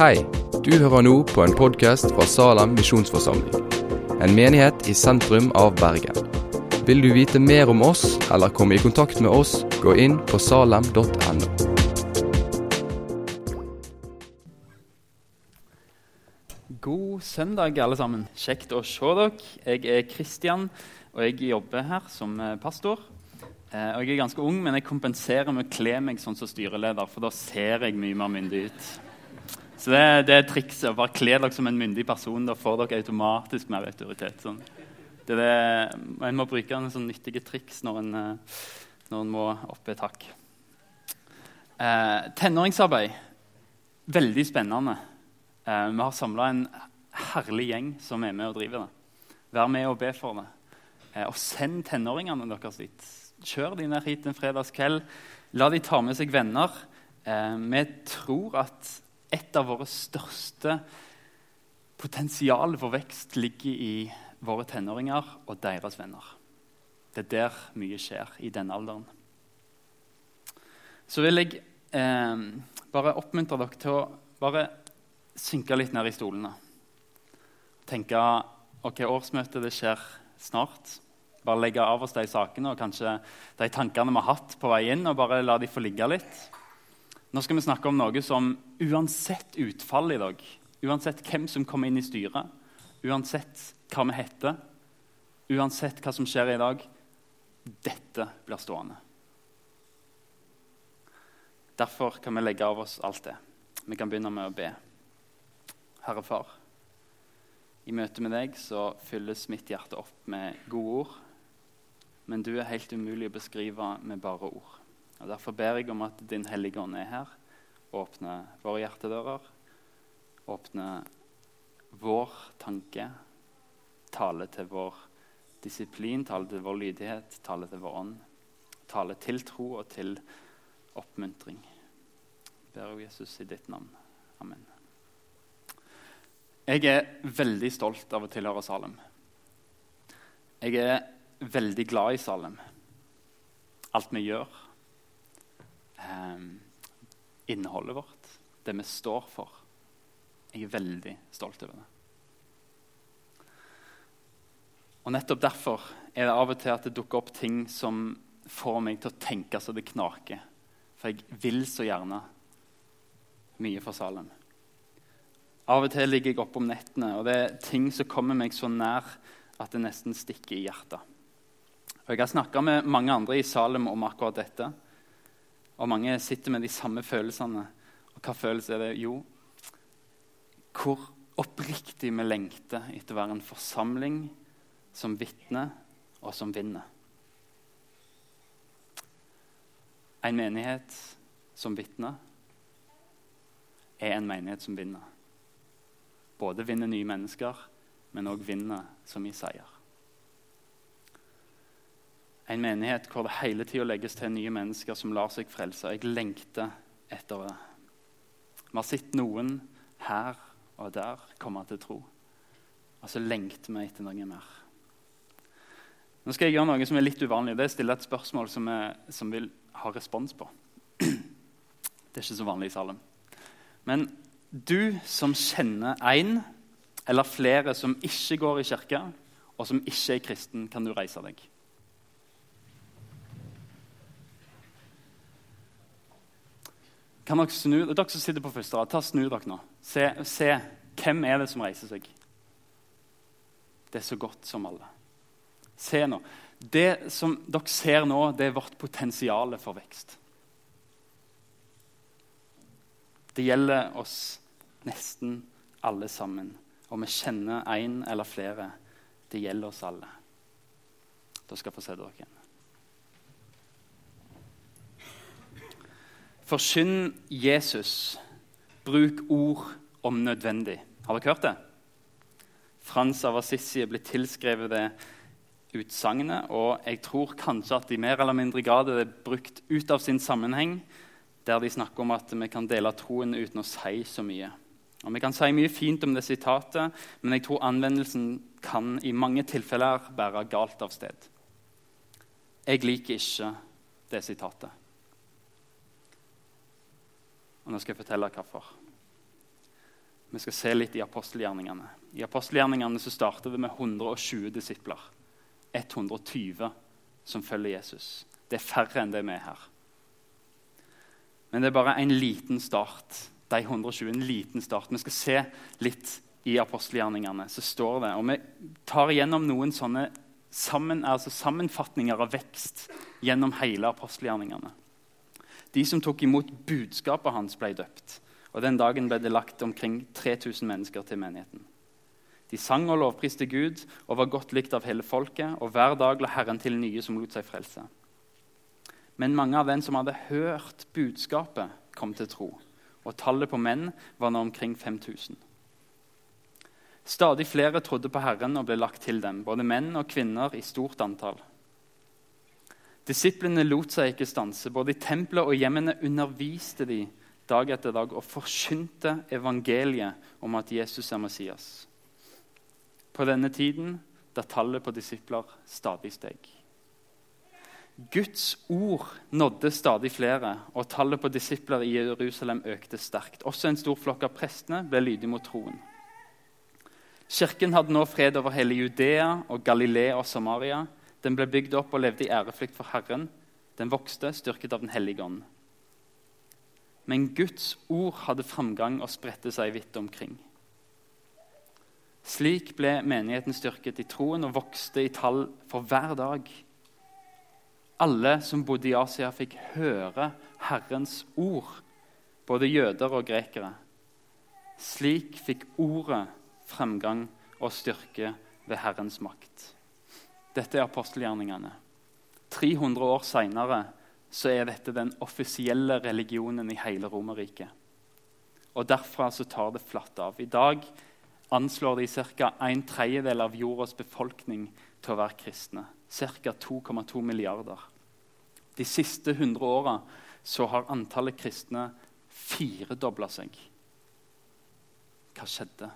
Hei, du hører nå på en podkast fra Salem misjonsforsamling. En menighet i sentrum av Bergen. Vil du vite mer om oss eller komme i kontakt med oss, gå inn på salem.no. God søndag, alle sammen. Kjekt å se dere. Jeg er Kristian, og jeg jobber her som eh, pastor. Eh, og Jeg er ganske ung, men jeg kompenserer med å kle meg sånn som styreleder, for da ser jeg mye mer myndig ut. Så det, det er trikset. Bare kle dere som en myndig person. Da får dere automatisk mer autoritet. Sånn. Det det, en må bruke en sånn nyttige triks når en, eh, når en må opp et hakk. Eh, tenåringsarbeid. Veldig spennende. Eh, vi har samla en herlig gjeng som er med og driver det. Vær med og be for det. Eh, og send tenåringene deres dit. Kjør de ned hit en fredagskveld. La de ta med seg venner. Eh, vi tror at et av våre største potensial for vekst ligger i våre tenåringer og deres venner. Det er der mye skjer i denne alderen. Så vil jeg eh, bare oppmuntre dere til å bare synke litt ned i stolene. Tenke ok, årsmøtet det skjer snart. Bare legge av oss de sakene og kanskje de tankene vi har hatt på vei inn, og bare la de få ligge litt. Nå skal vi snakke om noe som uansett utfall i dag, uansett hvem som kommer inn i styret, uansett hva vi heter, uansett hva som skjer i dag dette blir stående. Derfor kan vi legge av oss alt det. Vi kan begynne med å be. Herre Far, i møte med deg så fylles mitt hjerte opp med gode ord. Men du er helt umulig å beskrive med bare ord. Og Derfor ber jeg om at Din Hellige Ånd er her, åpner våre hjertedører, åpner vår tanke, taler til vår disiplin, taler til vår lydighet, taler til vår ånd. Taler til tro og til oppmuntring. Jeg ber jeg Jesus i ditt navn. Amen. Jeg er veldig stolt av å tilhøre Salem. Jeg er veldig glad i Salem. Alt vi gjør. Eh, innholdet vårt. Det vi står for. Jeg er veldig stolt over det. Og Nettopp derfor er det av og til at det dukker opp ting som får meg til å tenke så det knaker. For jeg vil så gjerne mye for Salem. Av og til ligger jeg oppe om nettene, og det er ting som kommer meg så nær at det nesten stikker i hjertet. Og Jeg har snakka med mange andre i Salem om akkurat dette. Og mange sitter med de samme følelsene. Og hva følelse er det? Jo, hvor oppriktig vi lengter etter å være en forsamling som vitner og som vinner. En menighet som vitner, er en menighet som vinner. Både vinner nye mennesker, men òg vinner som i seier. En menighet hvor det hele tida legges til nye mennesker som lar seg frelse. Jeg lengter etter det. Vi har sett noen her og der komme til tro. Og så lengter vi etter noe mer. Nå skal jeg gjøre noe som er litt uvanlig. Det er å stille et spørsmål som, jeg, som vil ha respons på. Det er ikke så vanlig i salen. Men du som kjenner én eller flere som ikke går i kirke, og som ikke er kristen, kan du reise deg. Kan dere, snu, dere som sitter på første rad, ta snu dere nå. Se, se hvem er det som reiser seg. Det er så godt som alle. Se nå. Det som dere ser nå, det er vårt potensial for vekst. Det gjelder oss nesten alle sammen. Og vi kjenner én eller flere. Det gjelder oss alle. Da skal jeg få se dere igjen. Forkynn Jesus. Bruk ord om nødvendig. Har dere hørt det? Frans av Assisi er blitt tilskrevet det utsagnet, og jeg tror kanskje at de mer eller mindre grad er brukt ut av sin sammenheng, der de snakker om at vi kan dele troen uten å si så mye. Og Vi kan si mye fint om det sitatet, men jeg tror anvendelsen kan i mange tilfeller bære galt av sted. Jeg liker ikke det sitatet. Og nå skal jeg fortelle hvorfor. Vi skal se litt i apostelgjerningene. I apostelgjerningene så starter vi med 120 disipler. 120 som følger Jesus. Det er færre enn det vi er her. Men det er bare en liten start. De 120, en liten start. Vi skal se litt i apostelgjerningene. Så står det, og Vi tar igjennom noen sånne sammen, altså sammenfatninger av vekst gjennom hele apostelgjerningene. De som tok imot budskapet hans, ble døpt. Og Den dagen ble det lagt omkring 3000 mennesker til menigheten. De sang og lovpriste Gud og var godt likt av hele folket, og hver dag la Herren til nye som lot seg frelse. Men mange av dem som hadde hørt budskapet, kom til tro, og tallet på menn var nå omkring 5000. Stadig flere trodde på Herren og ble lagt til dem, både menn og kvinner i stort antall. Disiplene lot seg ikke stanse. Både i tempelet og hjemmene underviste de dag etter dag og forkynte evangeliet om at Jesus er Messias. På denne tiden da tallet på disipler stadig steg. Guds ord nådde stadig flere, og tallet på disipler i Jerusalem økte sterkt. Også en stor flokk av prestene ble lydig mot troen. Kirken hadde nå fred over hele Judea og Galilea og Samaria. Den ble bygd opp og levde i ærefrykt for Herren. Den vokste, styrket av Den hellige ånd. Men Guds ord hadde framgang og spredte seg vidt omkring. Slik ble menigheten styrket i troen og vokste i tall for hver dag. Alle som bodde i Asia, fikk høre Herrens ord, både jøder og grekere. Slik fikk ordet framgang og styrke ved Herrens makt. Dette er apostelgjerningene. 300 år seinere er dette den offisielle religionen i hele Romerriket. Og derfra så tar det flatt av. I dag anslår de ca. en tredjedel av jordas befolkning til å være kristne. Ca. 2,2 milliarder. De siste 100 åra har antallet kristne firedobla seg. Hva skjedde?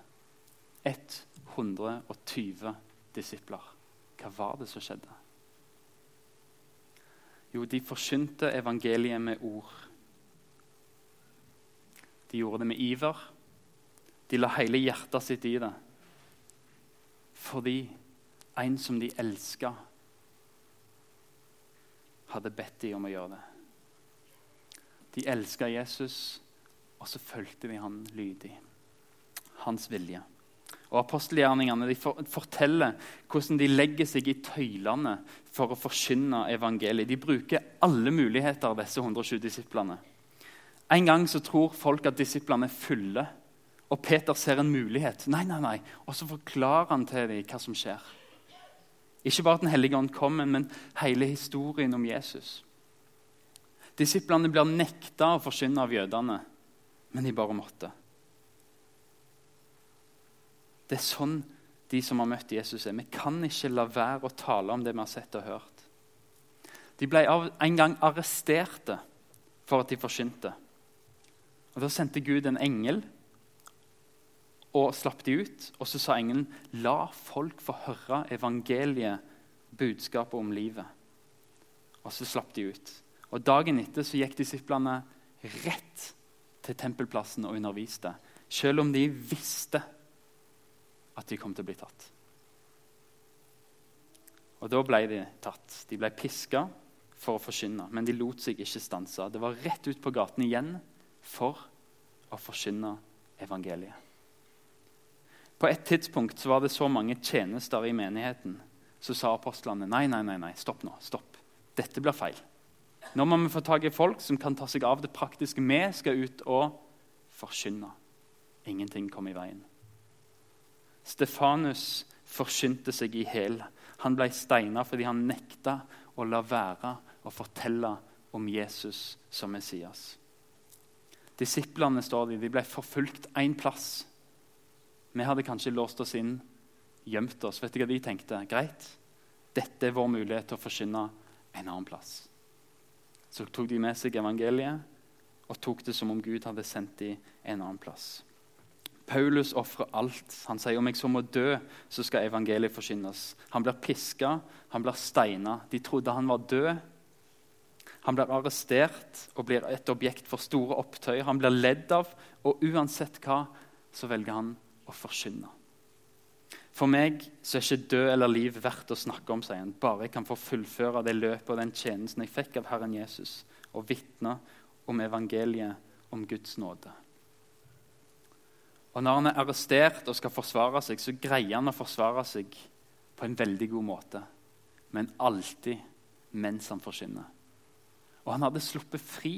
120 disipler. Hva var det som skjedde? Jo, de forsynte evangeliet med ord. De gjorde det med iver. De la hele hjertet sitt i det. Fordi en som de elska, hadde bedt dem om å gjøre det. De elska Jesus, og så fulgte de han lydig. Hans vilje. Og Apostelgjerningene de forteller hvordan de legger seg i tøylene for å forkynne evangeliet. De bruker alle muligheter, disse 120 disiplene. En gang så tror folk at disiplene er fulle, og Peter ser en mulighet. Nei, nei, nei. Og så forklarer han til dem hva som skjer. Ikke bare at Den hellige ånd kommer, men hele historien om Jesus. Disiplene blir nekta å forkynne av jødene, men de bare måtte. Det er sånn de som har møtt Jesus, er. Vi kan ikke la være å tale om det vi har sett og hørt. De ble en gang arresterte for at de forsynte. Og Da sendte Gud en engel og slapp de ut. Og så sa engelen, 'La folk få høre evangeliet, budskapet om livet.' Og så slapp de ut. Og Dagen etter så gikk disiplene rett til tempelplassen og underviste. Selv om de visste at de kom til å bli tatt. Og Da ble de tatt. De ble piska for å forkynne, men de lot seg ikke stanse. Det var rett ut på gaten igjen for å forkynne evangeliet. På et tidspunkt var det så mange tjenester i menigheten. Så sa apostlene nei, nei, nei, nei, stopp nå. stopp. Dette blir feil. Nå må vi få tak i folk som kan ta seg av det praktiske. Vi skal ut og forkynne. Ingenting kom i veien. Stefanus forsynte seg i hæl. Han ble steina fordi han nekta å la være å fortelle om Jesus som Messias. Disiplene står de, de ble forfulgt én plass. Vi hadde kanskje låst oss inn, gjemt oss. Vet du hva de tenkte? Greit, dette er vår mulighet til å forsyne en annen plass. Så tok de med seg evangeliet og tok det som om Gud hadde sendt dem en annen plass. Paulus ofrer alt. Han sier om jeg så må dø, så skal evangeliet forkynnes. Han blir piska, han blir steina. De trodde han var død. Han blir arrestert og blir et objekt for store opptøyer. Han blir ledd av, og uansett hva, så velger han å forkynne. For meg så er ikke død eller liv verdt å snakke om, sier han. Bare jeg kan få fullføre det løpet og den tjenesten jeg fikk av Herren Jesus, og vitne om evangeliet om Guds nåde. Og Når han er arrestert og skal forsvare seg, så greier han å forsvare seg på en veldig god måte, men alltid mens han forsvinner. Og han hadde sluppet fri,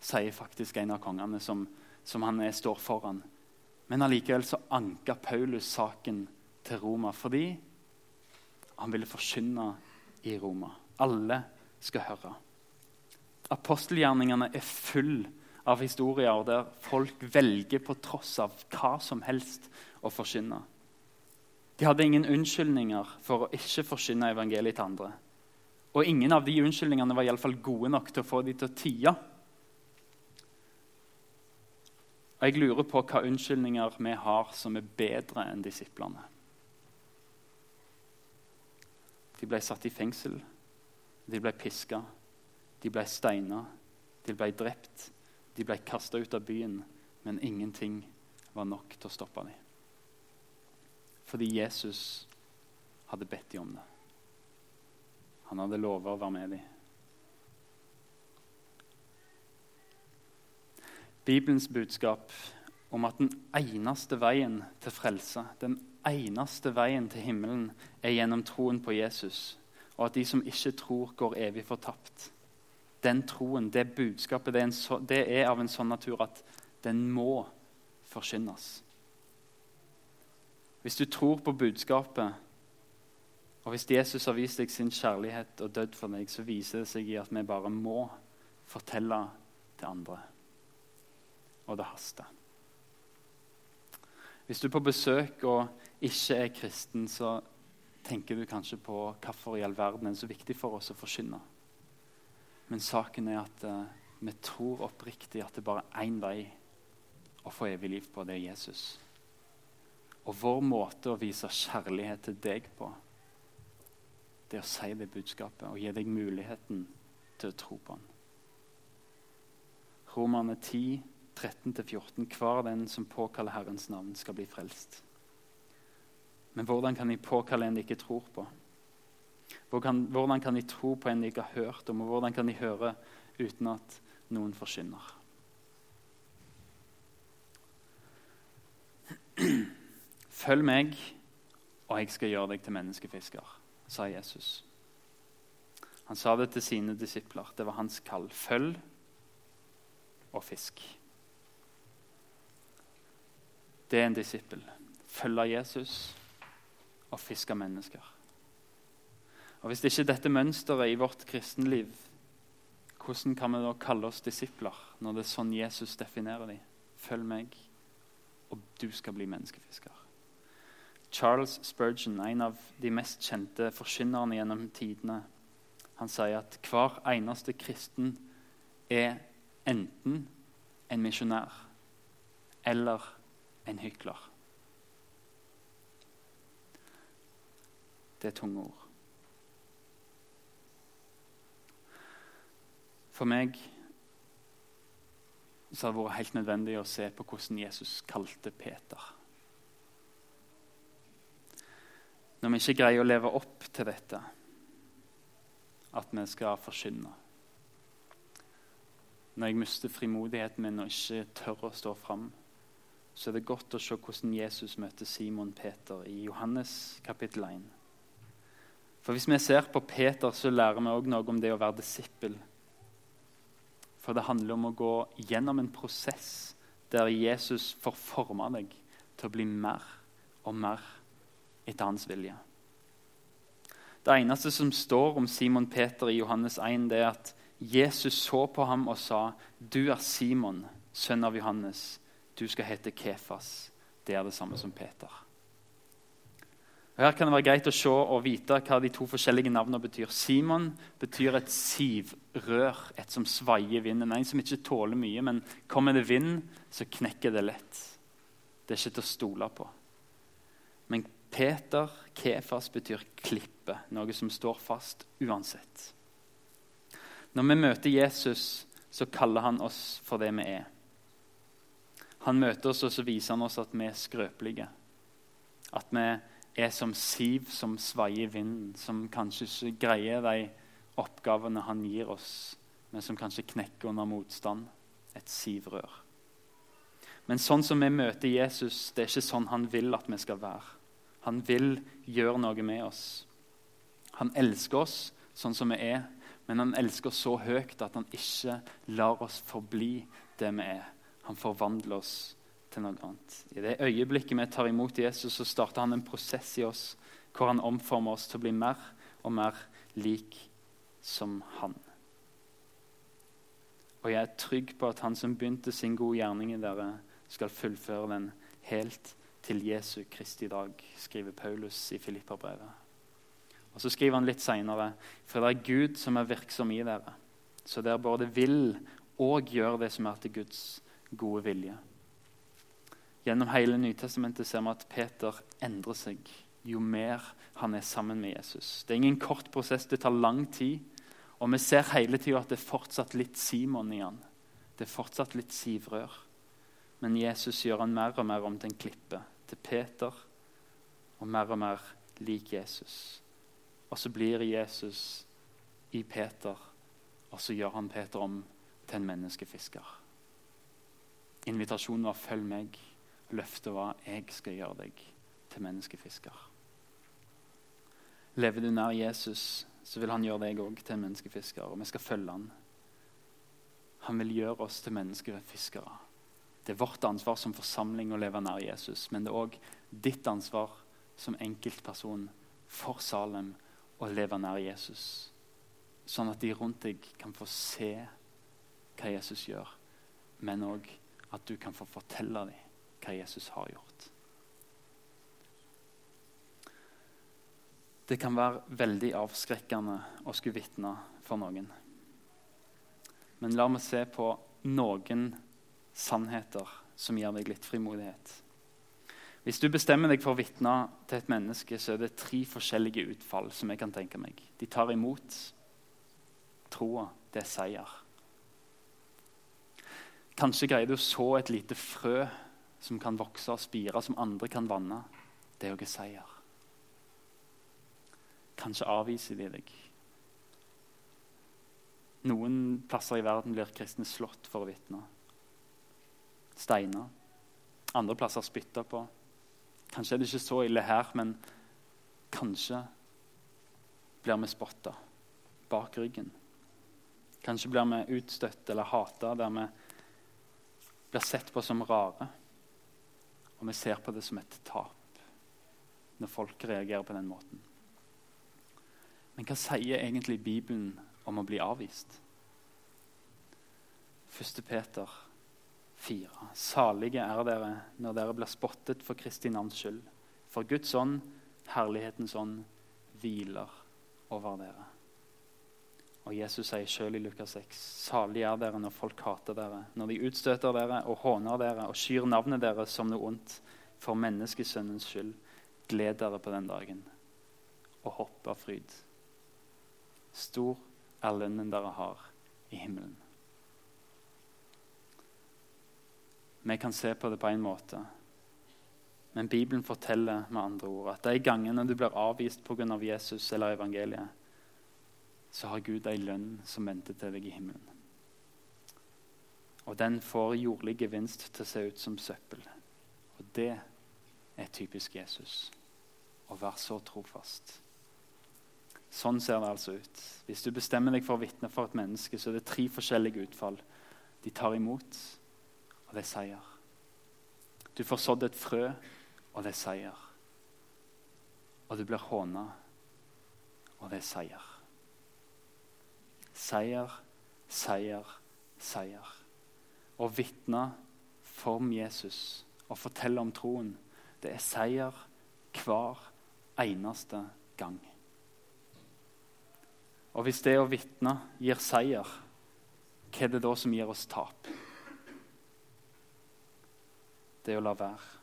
sier faktisk en av kongene som, som han er, står foran. Men allikevel så anka Paulus saken til Roma fordi han ville forkynne i Roma. Alle skal høre. Apostelgjerningene er full av historier der folk velger på tross av hva som helst å forkynne. De hadde ingen unnskyldninger for å ikke forkynne evangeliet til andre. Og ingen av de unnskyldningene var i alle fall gode nok til å få dem til å tie. Og Jeg lurer på hva unnskyldninger vi har som er bedre enn disiplene. De ble satt i fengsel, de ble piska, de ble steina, de ble drept, de ble kasta ut av byen, men ingenting var nok til å stoppe dem. Fordi Jesus hadde bedt dem om det. Han hadde lovet å være med dem. Bibelens budskap om at den eneste veien til frelse, den eneste veien til himmelen, er gjennom troen på Jesus, og at de som ikke tror, går evig fortapt. Den troen, det budskapet, det er, så, det er av en sånn natur at den må forkynnes. Hvis du tror på budskapet, og hvis Jesus har vist deg sin kjærlighet og dødd for deg, så viser det seg i at vi bare må fortelle til andre og det haster. Hvis du er på besøk og ikke er kristen, så tenker du kanskje på hvorfor i all verden er det så viktig for oss å forkynne. Men saken er at uh, vi tror oppriktig at det bare er én vei å få evig liv på. Det er Jesus. Og vår måte å vise kjærlighet til deg på, det er å si det budskapet og gi deg muligheten til å tro på han. Romerne 10 13-14. Hver den som påkaller Herrens navn, skal bli frelst. Men hvordan kan de påkalle en de ikke tror på? Hvordan kan de tro på en de ikke har hørt om, og hvordan kan de høre uten at noen forkynner? Følg meg, og jeg skal gjøre deg til menneskefisker, sa Jesus. Han sa det til sine disipler. Det var hans kall. Følg og fisk. Det er en disippel. Følge Jesus og fiske mennesker. Og Hvis ikke dette mønsteret i vårt kristenliv, hvordan kan vi da kalle oss disipler når det er sånn Jesus definerer dem? Følg meg, og du skal bli menneskefisker. Charles Spurgeon, en av de mest kjente forkynnerne gjennom tidene, han sier at hver eneste kristen er enten en misjonær eller en hykler. Det er tunge ord. For meg så har det vært helt nødvendig å se på hvordan Jesus kalte Peter. Når vi ikke greier å leve opp til dette, at vi skal forkynne Når jeg mister frimodigheten min og ikke tør å stå fram, så er det godt å se hvordan Jesus møter Simon Peter i Johannes kapittel 1. For Hvis vi ser på Peter, så lærer vi òg noe om det å være disippel. For det handler om å gå gjennom en prosess der Jesus får forme deg til å bli mer og mer etter hans vilje. Det eneste som står om Simon Peter i Johannes 1, det er at Jesus så på ham og sa, 'Du er Simon, sønn av Johannes.' Du skal hete Kefas. Det er det samme som Peter. Og her kan det være greit å se og vite hva de to forskjellige navnene betyr. Simon betyr et sivrør, et som svaier vinden. En som ikke tåler mye, men kommer det vind, så knekker det lett. Det er ikke til å stole på. Men Peter, Kefas, betyr klippe, noe som står fast uansett. Når vi møter Jesus, så kaller han oss for det vi er. Han møter oss og så viser han oss at vi er skrøpelige. At vi er som siv som svaier vinden, som kanskje ikke greier de oppgavene han gir oss, men som kanskje knekker under motstand. Et sivrør. Men sånn som vi møter Jesus, det er ikke sånn han vil at vi skal være. Han vil gjøre noe med oss. Han elsker oss sånn som vi er, men han elsker oss så høyt at han ikke lar oss forbli det vi er. Han forvandler oss til noe annet. I det øyeblikket vi tar imot Jesus, så starter han en prosess i oss hvor han omformer oss til å bli mer og mer lik som han. Og jeg er trygg på at han som begynte sin gode gjerning i dere, skal fullføre den helt til Jesu Kristi dag, skriver Paulus i Filipperbrevet. Og Så skriver han litt seinere for det er Gud som er virksom i dere, så dere både vil og gjør det som er til Guds gode vilje. Gjennom hele Nytestamentet ser vi at Peter endrer seg jo mer han er sammen med Jesus. Det er ingen kort prosess, det tar lang tid. Og vi ser hele tida at det er fortsatt litt Simon i han. Det er fortsatt litt sivrør. Men Jesus gjør han mer og mer om til en klippe, til Peter, og mer og mer lik Jesus. Og så blir Jesus i Peter, og så gjør han Peter om til en menneskefisker. Invitasjonen var 'følg meg'. Løftet var 'jeg skal gjøre deg til menneskefisker'. Lever du nær Jesus, så vil han gjøre deg òg til en menneskefisker, og vi skal følge han. Han vil gjøre oss til menneskefiskere. Det er vårt ansvar som forsamling å leve nær Jesus, men det er òg ditt ansvar som enkeltperson for Salem å leve nær Jesus. Sånn at de rundt deg kan få se hva Jesus gjør, men òg at du kan få fortelle dem hva Jesus har gjort. Det kan være veldig avskrekkende å skulle vitne for noen. Men la meg se på noen sannheter som gir deg litt frimodighet. Hvis du bestemmer deg for å vitne til et menneske, så er det tre forskjellige utfall som jeg kan tenke meg. De tar imot troa. Det er seier. Kanskje greier du å så et lite frø som kan vokse og spire, som andre kan vanne. Det er òg seier. Kanskje avviser de deg. Noen plasser i verden blir kristne slått for å vitne steiner. Andre plasser spytta på. Kanskje er det ikke så ille her, men kanskje blir vi spotta bak ryggen. Kanskje blir vi utstøtt eller hata der vi blir sett på som rare. Og vi ser på det som et tap når folk reagerer på den måten. Men hva sier egentlig Bibelen om å bli avvist? 1. Peter 4. Salige er dere når dere blir spottet for Kristi navns skyld. For Guds ånd, herlighetens ånd, hviler over dere. Og Jesus sier sjøl i Lukas 6.: Salige er dere når folk hater dere, når de utstøter dere og håner dere og skyr navnet deres som noe ondt. For menneskesønnens skyld, gled dere på den dagen og hopp av fryd. Stor er lønnen dere har i himmelen. Vi kan se på det på en måte. Men Bibelen forteller med andre ord at de gangene du blir avvist pga. Av Jesus eller evangeliet, så har Gud ei lønn som venter til deg i himmelen. Og den får jordlig gevinst til å se ut som søppel. Og det er typisk Jesus. Å være så trofast. Sånn ser det altså ut. Hvis du bestemmer deg for å vitne for et menneske, så er det tre forskjellige utfall. De tar imot, og det er seier. Du får sådd et frø, og det er seier. Og du blir håna, og det er seier. Seier, seier, seier. Å vitne for Jesus og fortelle om troen, det er seier hver eneste gang. Og hvis det å vitne gir seier, hva er det da som gir oss tap? det er å la være.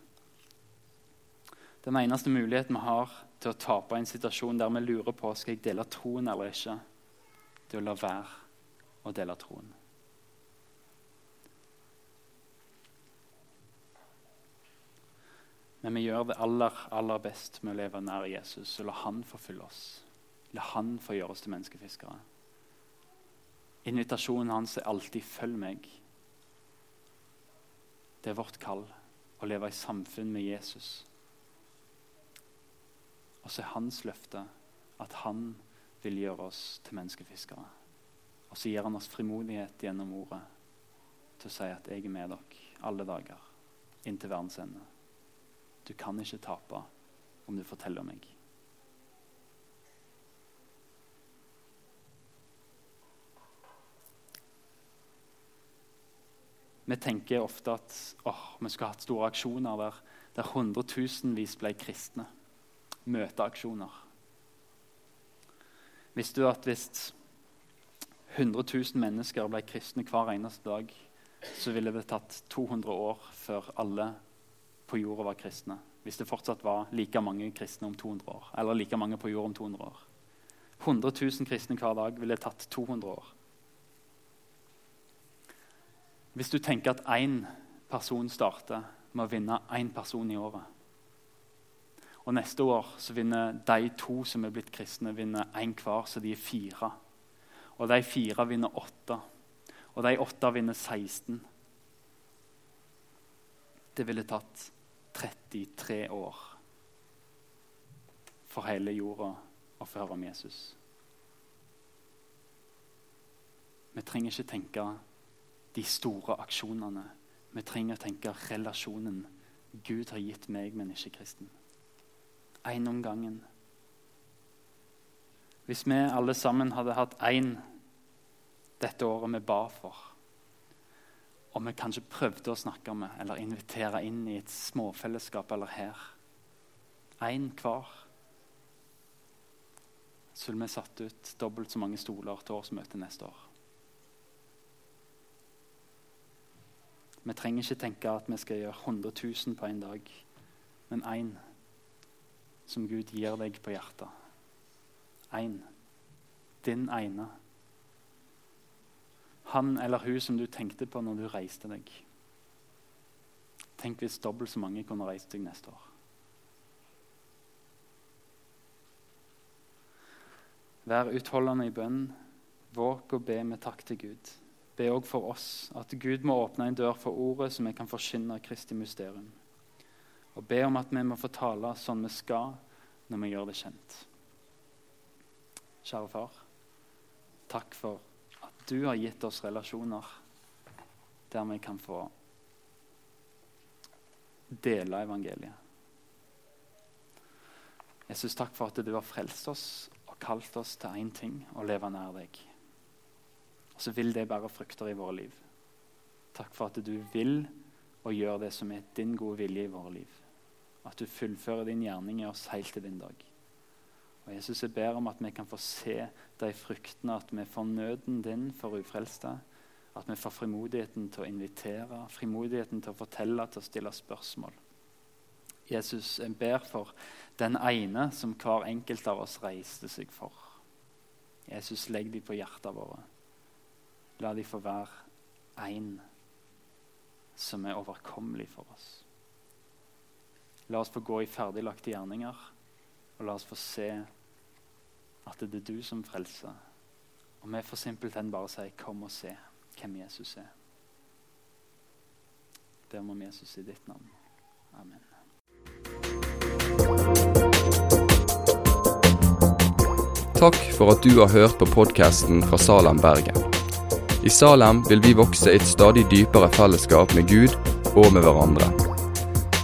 Den eneste muligheten vi har til å tape en situasjon der vi lurer på skal jeg dele troen eller ikke, er å la være å dele troen. Men vi gjør det aller, aller best med å leve nær Jesus og la han forfylle oss. La han få gjøre oss til menneskefiskere. Invitasjonen hans er alltid 'følg meg'. Det er vårt kall å leve i samfunn med Jesus. Og så er hans løfte at han vil gjøre oss til menneskefiskere. Og så gir han oss frimodighet gjennom ordet til å si at 'jeg er med dere alle dager inntil verdens ende'. Du kan ikke tape om du forteller meg. Vi tenker ofte at åh, vi skulle hatt store aksjoner der, der hundretusenvis ble kristne. Møteaksjoner. Visste du at hvis 100 000 mennesker ble kristne hver eneste dag, så ville det tatt 200 år før alle på jorda var kristne. Hvis det fortsatt var like mange kristne om 200 år. Eller like mange på jorda om 200 år. 100 000 kristne hver dag ville tatt 200 år. Hvis du tenker at én person starter med å vinne én person i året Og neste år så vinner de to som er blitt kristne, vinner én hver, så de er fire. Og de fire vinner åtte. Og de åtte vinner 16. Det ville tatt 33 år for hele jorda å få høre om Jesus. Vi trenger ikke tenke de store aksjonene. Vi trenger å tenke relasjonen Gud har gitt meg, men ikke kristen. Én om gangen. Hvis vi alle sammen hadde hatt én dette året vi ba for, og vi kanskje prøvde å snakke med eller invitere inn i et småfellesskap eller her Én hver. Så ville vi satt ut dobbelt så mange stoler til årsmøtet neste år. Vi trenger ikke tenke at vi skal gjøre 100 000 på en dag, men én som Gud gir deg på hjertet. Én. Din ene. Han eller hun som du tenkte på når du reiste deg. Tenk hvis dobbelt så mange kunne reist deg neste år. Vær utholdende i bønn. Våg å be med takk til Gud be òg for oss at Gud må åpne en dør for ordet, så vi kan forkynne Kristi mysterium. Og be om at vi må få tale sånn vi skal når vi gjør det kjent. Kjære far, takk for at du har gitt oss relasjoner der vi kan få dele evangeliet. Jesus, takk for at du har frelst oss og kalt oss til én ting å leve nær deg. Og så vil det bære frukter i våre liv. Takk for at du vil og gjør det som er din gode vilje i våre liv. At du fullfører din gjerning i oss helt til din dag. Og Jesus, Jeg ber om at vi kan få se de fruktene, at vi får nøden din for ufrelste. At vi får frimodigheten til å invitere, frimodigheten til å fortelle, til å stille spørsmål. Jesus, jeg ber for den ene som hver enkelt av oss reiste seg for. Jesus, legg dem på hjertet våre. La de få være én som er overkommelig for oss. La oss få gå i ferdiglagte gjerninger, og la oss få se at det er du som frelser. Og vi får simpelthen bare si 'kom og se hvem Jesus er'. Der må Jesus i ditt navn. Amen. Takk for at du har hørt på podkasten fra Salem, Bergen. I Salem vil vi vokse i et stadig dypere fellesskap med Gud og med hverandre.